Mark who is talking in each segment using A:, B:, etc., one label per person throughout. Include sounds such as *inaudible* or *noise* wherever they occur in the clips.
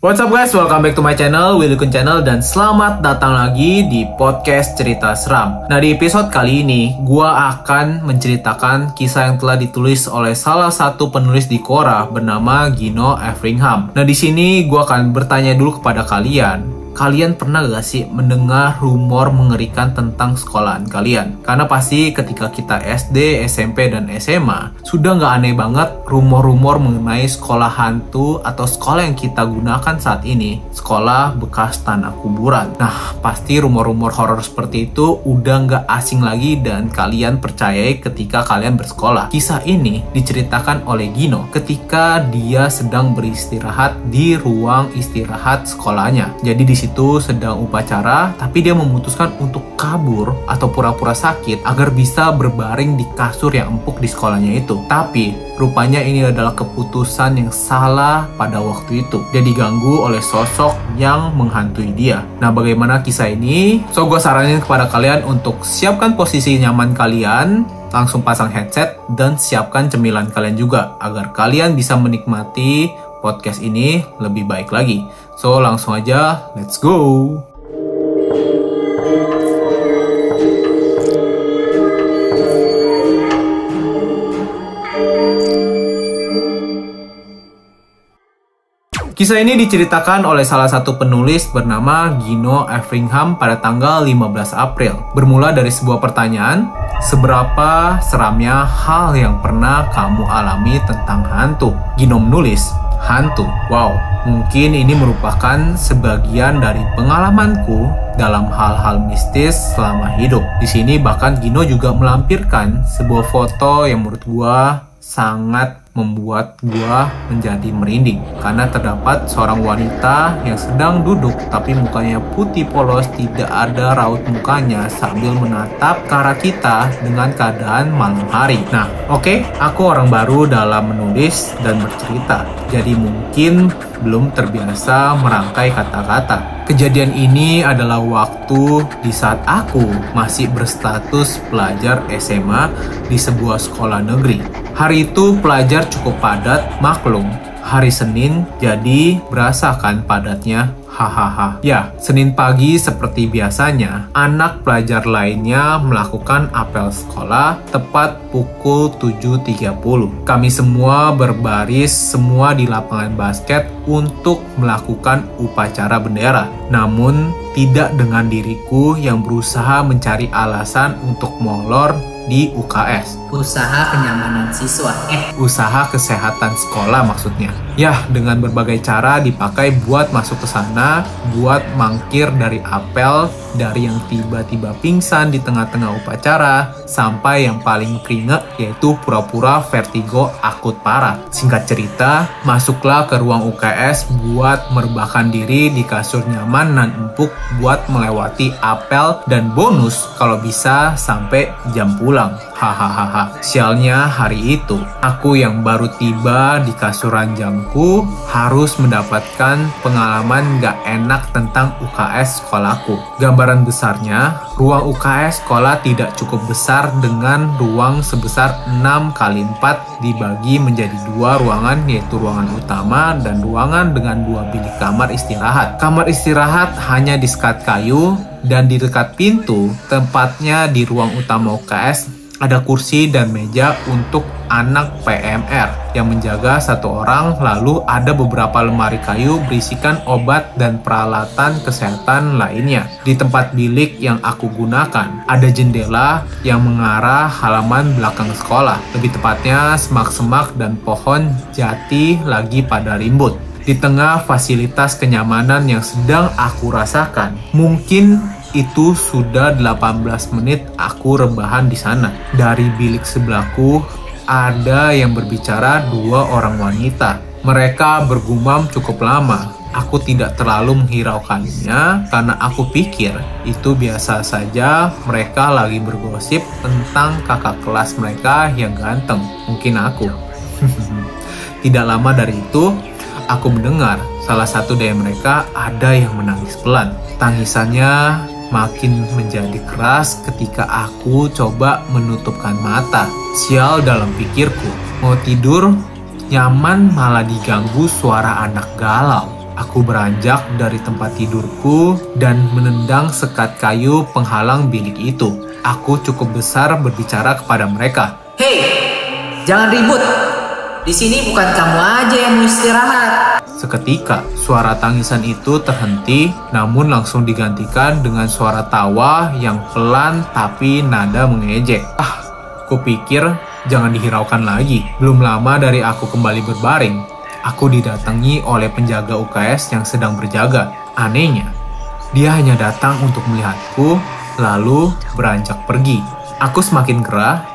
A: What's up guys, welcome back to my channel, Willy Kun Channel dan selamat datang lagi di podcast cerita seram. Nah di episode kali ini, gua akan menceritakan kisah yang telah ditulis oleh salah satu penulis di Quora bernama Gino Everingham. Nah di sini gua akan bertanya dulu kepada kalian, Kalian pernah gak sih mendengar rumor mengerikan tentang sekolahan kalian? Karena pasti ketika kita SD, SMP, dan SMA, sudah gak aneh banget rumor-rumor mengenai sekolah hantu atau sekolah yang kita gunakan saat ini, sekolah bekas tanah kuburan. Nah, pasti rumor-rumor horor seperti itu udah gak asing lagi dan kalian percayai ketika kalian bersekolah. Kisah ini diceritakan oleh Gino ketika dia sedang beristirahat di ruang istirahat sekolahnya. Jadi di situ itu sedang upacara, tapi dia memutuskan untuk kabur atau pura-pura sakit agar bisa berbaring di kasur yang empuk di sekolahnya itu. Tapi rupanya ini adalah keputusan yang salah pada waktu itu. Dia diganggu oleh sosok yang menghantui dia. Nah, bagaimana kisah ini? So, gue saranin kepada kalian untuk siapkan posisi nyaman kalian, langsung pasang headset, dan siapkan cemilan kalian juga agar kalian bisa menikmati podcast ini lebih baik lagi. So, langsung aja, let's go! Kisah ini diceritakan oleh salah satu penulis bernama Gino Everingham pada tanggal 15 April. Bermula dari sebuah pertanyaan, seberapa seramnya hal yang pernah kamu alami tentang hantu? Gino menulis, hantu. Wow, mungkin ini merupakan sebagian dari pengalamanku dalam hal-hal mistis selama hidup. Di sini bahkan Gino juga melampirkan sebuah foto yang menurut gua sangat membuat gua menjadi merinding karena terdapat seorang wanita yang sedang duduk tapi mukanya putih polos tidak ada raut mukanya sambil menatap ke arah kita dengan keadaan malam hari. Nah, oke, okay, aku orang baru dalam menulis dan bercerita. Jadi mungkin belum terbiasa merangkai kata-kata. Kejadian ini adalah waktu di saat aku masih berstatus pelajar SMA di sebuah sekolah negeri. Hari itu pelajar cukup padat, maklum. Hari Senin jadi berasa kan padatnya Hahaha. Ya, Senin pagi seperti biasanya, anak pelajar lainnya melakukan apel sekolah tepat pukul 7.30. Kami semua berbaris semua di lapangan basket untuk melakukan upacara bendera. Namun, tidak dengan diriku yang berusaha mencari alasan untuk molor di UKS.
B: Usaha kenyamanan siswa.
A: Eh, usaha kesehatan sekolah maksudnya. Ya, dengan berbagai cara dipakai buat masuk ke sana, buat mangkir dari apel, dari yang tiba-tiba pingsan di tengah-tengah upacara, sampai yang paling keringet yaitu pura-pura vertigo akut parah. Singkat cerita, masuklah ke ruang UKS buat merebahkan diri di kasur nyaman dan empuk buat melewati apel dan bonus kalau bisa sampai jam pulang. Hahaha. Sialnya hari itu, aku yang baru tiba di kasur ranjangku harus mendapatkan pengalaman gak enak tentang UKS sekolahku. Gambaran besarnya, ruang UKS sekolah tidak cukup besar dengan ruang sebesar 6 kali 4 dibagi menjadi dua ruangan yaitu ruangan utama dan ruangan dengan dua bilik kamar istirahat. Kamar istirahat hanya di sekat kayu dan di dekat pintu, tempatnya di ruang utama UKS, ada kursi dan meja untuk anak PMR yang menjaga satu orang, lalu ada beberapa lemari kayu berisikan obat dan peralatan kesehatan lainnya. Di tempat bilik yang aku gunakan, ada jendela yang mengarah halaman belakang sekolah, lebih tepatnya semak-semak dan pohon jati lagi pada rimbun di tengah fasilitas kenyamanan yang sedang aku rasakan. Mungkin itu sudah 18 menit aku rebahan di sana. Dari bilik sebelahku ada yang berbicara dua orang wanita. Mereka bergumam cukup lama. Aku tidak terlalu menghiraukannya karena aku pikir itu biasa saja mereka lagi bergosip tentang kakak kelas mereka yang ganteng. Mungkin aku. *laughs* tidak lama dari itu, aku mendengar salah satu dari mereka ada yang menangis pelan. Tangisannya makin menjadi keras ketika aku coba menutupkan mata. Sial dalam pikirku, mau tidur nyaman malah diganggu suara anak galau. Aku beranjak dari tempat tidurku dan menendang sekat kayu penghalang bilik itu. Aku cukup besar berbicara kepada mereka.
B: Hei, jangan ribut. Di sini bukan kamu aja yang mau istirahat.
A: Seketika, suara tangisan itu terhenti, namun langsung digantikan dengan suara tawa yang pelan tapi nada mengejek. Ah, kupikir jangan dihiraukan lagi. Belum lama dari aku kembali berbaring, aku didatangi oleh penjaga UKS yang sedang berjaga. Anehnya, dia hanya datang untuk melihatku, lalu beranjak pergi. Aku semakin gerah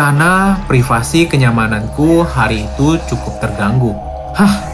A: karena privasi kenyamananku hari itu cukup terganggu. Hah,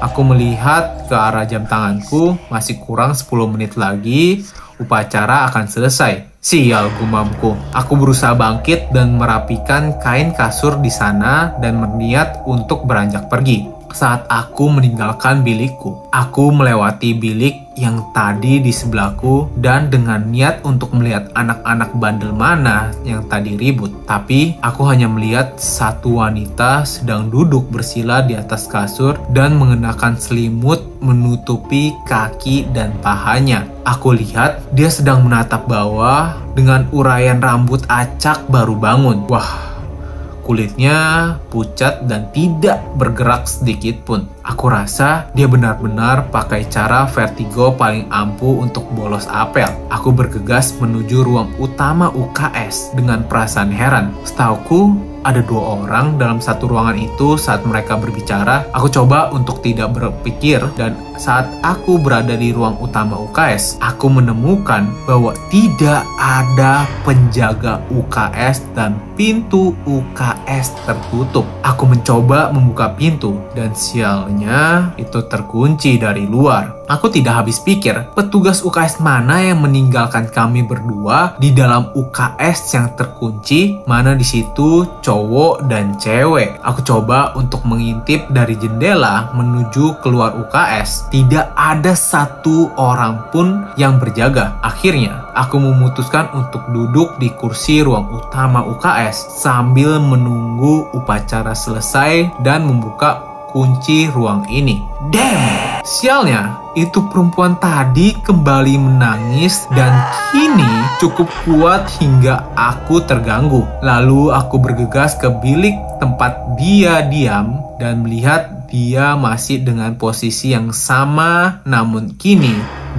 A: Aku melihat ke arah jam tanganku, masih kurang 10 menit lagi, upacara akan selesai. Sial gumamku. Aku berusaha bangkit dan merapikan kain kasur di sana dan berniat untuk beranjak pergi saat aku meninggalkan bilikku. Aku melewati bilik yang tadi di sebelahku dan dengan niat untuk melihat anak-anak bandel mana yang tadi ribut. Tapi aku hanya melihat satu wanita sedang duduk bersila di atas kasur dan mengenakan selimut menutupi kaki dan pahanya. Aku lihat dia sedang menatap bawah dengan uraian rambut acak baru bangun. Wah, Kulitnya pucat dan tidak bergerak sedikit pun. Aku rasa dia benar-benar pakai cara vertigo paling ampuh untuk bolos apel. Aku bergegas menuju ruang utama UKS dengan perasaan heran. Setauku, ada dua orang dalam satu ruangan itu saat mereka berbicara. Aku coba untuk tidak berpikir dan saat aku berada di ruang utama UKS, aku menemukan bahwa tidak ada penjaga UKS dan pintu UKS tertutup. Aku mencoba membuka pintu dan sialnya itu terkunci dari luar. Aku tidak habis pikir, petugas UKS mana yang meninggalkan kami berdua di dalam UKS yang terkunci, mana di situ cowok dan cewek. Aku coba untuk mengintip dari jendela menuju keluar UKS. Tidak ada satu orang pun yang berjaga. Akhirnya, aku memutuskan untuk duduk di kursi ruang utama UKS sambil menunggu upacara selesai dan membuka kunci ruang ini. Damn! Sialnya, itu perempuan tadi kembali menangis dan kini cukup kuat hingga aku terganggu. Lalu aku bergegas ke bilik tempat dia diam dan melihat dia masih dengan posisi yang sama namun kini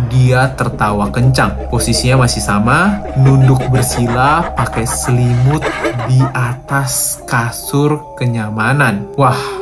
A: dia tertawa kencang. Posisinya masih sama, nunduk bersila pakai selimut di atas kasur kenyamanan. Wah,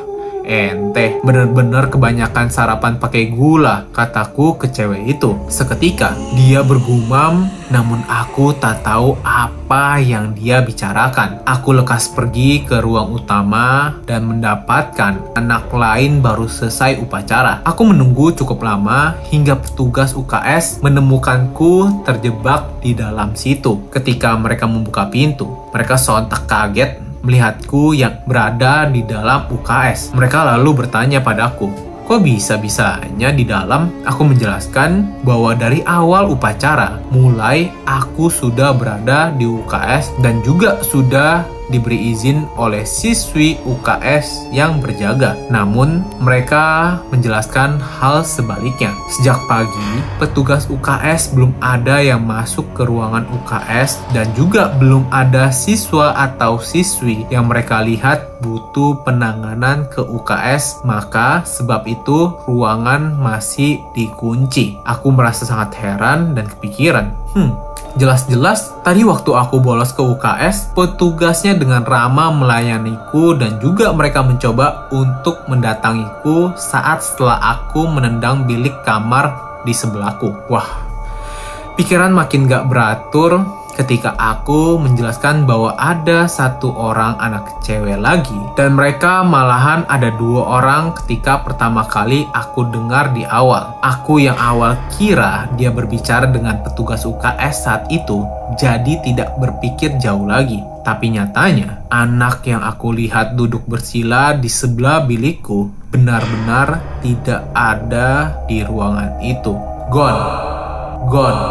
A: Ente, bener-bener kebanyakan sarapan pakai gula, kataku ke cewek itu. Seketika, dia bergumam, namun aku tak tahu apa yang dia bicarakan. Aku lekas pergi ke ruang utama dan mendapatkan anak lain baru selesai upacara. Aku menunggu cukup lama hingga petugas UKS menemukanku terjebak di dalam situ. Ketika mereka membuka pintu, mereka sontak kaget melihatku yang berada di dalam UKS. Mereka lalu bertanya padaku, kok bisa-bisanya di dalam? Aku menjelaskan bahwa dari awal upacara, mulai aku sudah berada di UKS dan juga sudah diberi izin oleh siswi UKS yang berjaga. Namun, mereka menjelaskan hal sebaliknya. Sejak pagi, petugas UKS belum ada yang masuk ke ruangan UKS dan juga belum ada siswa atau siswi yang mereka lihat butuh penanganan ke UKS, maka sebab itu ruangan masih dikunci. Aku merasa sangat heran dan kepikiran, hmm, Jelas-jelas tadi waktu aku bolos ke UKS, petugasnya dengan ramah melayaniku dan juga mereka mencoba untuk mendatangiku saat setelah aku menendang bilik kamar di sebelahku. Wah, pikiran makin gak beratur ketika aku menjelaskan bahwa ada satu orang anak cewek lagi dan mereka malahan ada dua orang ketika pertama kali aku dengar di awal. Aku yang awal kira dia berbicara dengan petugas UKS saat itu jadi tidak berpikir jauh lagi. Tapi nyatanya, anak yang aku lihat duduk bersila di sebelah bilikku benar-benar tidak ada di ruangan itu. Gone, gone,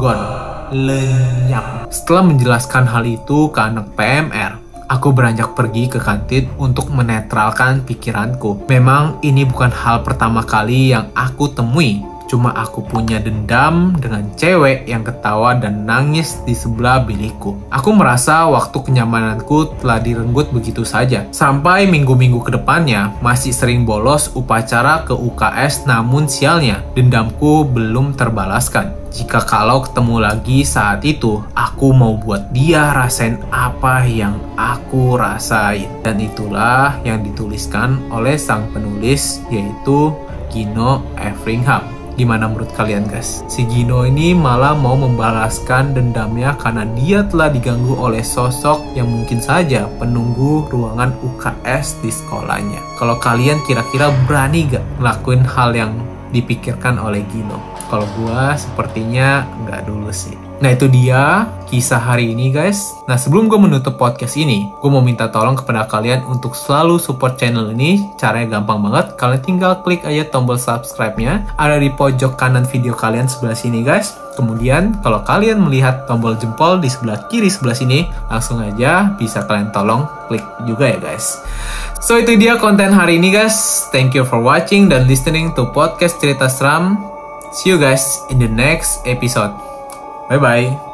A: gone lenyap. Setelah menjelaskan hal itu ke anak PMR, Aku beranjak pergi ke kantin untuk menetralkan pikiranku. Memang ini bukan hal pertama kali yang aku temui Cuma aku punya dendam dengan cewek yang ketawa dan nangis di sebelah bilikku. Aku merasa waktu kenyamananku telah direnggut begitu saja. Sampai minggu-minggu ke depannya masih sering bolos upacara ke UKS namun sialnya dendamku belum terbalaskan. Jika kalau ketemu lagi saat itu, aku mau buat dia rasain apa yang aku rasain. Dan itulah yang dituliskan oleh sang penulis yaitu Gino Everingham. Gimana menurut kalian guys? Si Gino ini malah mau membalaskan dendamnya karena dia telah diganggu oleh sosok yang mungkin saja penunggu ruangan UKS di sekolahnya. Kalau kalian kira-kira berani gak ngelakuin hal yang dipikirkan oleh Gino? Kalau gua sepertinya nggak dulu sih. Nah itu dia kisah hari ini guys. Nah sebelum gue menutup podcast ini, gue mau minta tolong kepada kalian untuk selalu support channel ini. Caranya gampang banget, kalian tinggal klik aja tombol subscribe-nya. Ada di pojok kanan video kalian sebelah sini guys. Kemudian kalau kalian melihat tombol jempol di sebelah kiri sebelah sini, langsung aja bisa kalian tolong klik juga ya guys. So itu dia konten hari ini guys. Thank you for watching dan listening to podcast cerita seram. See you guys in the next episode. 拜拜。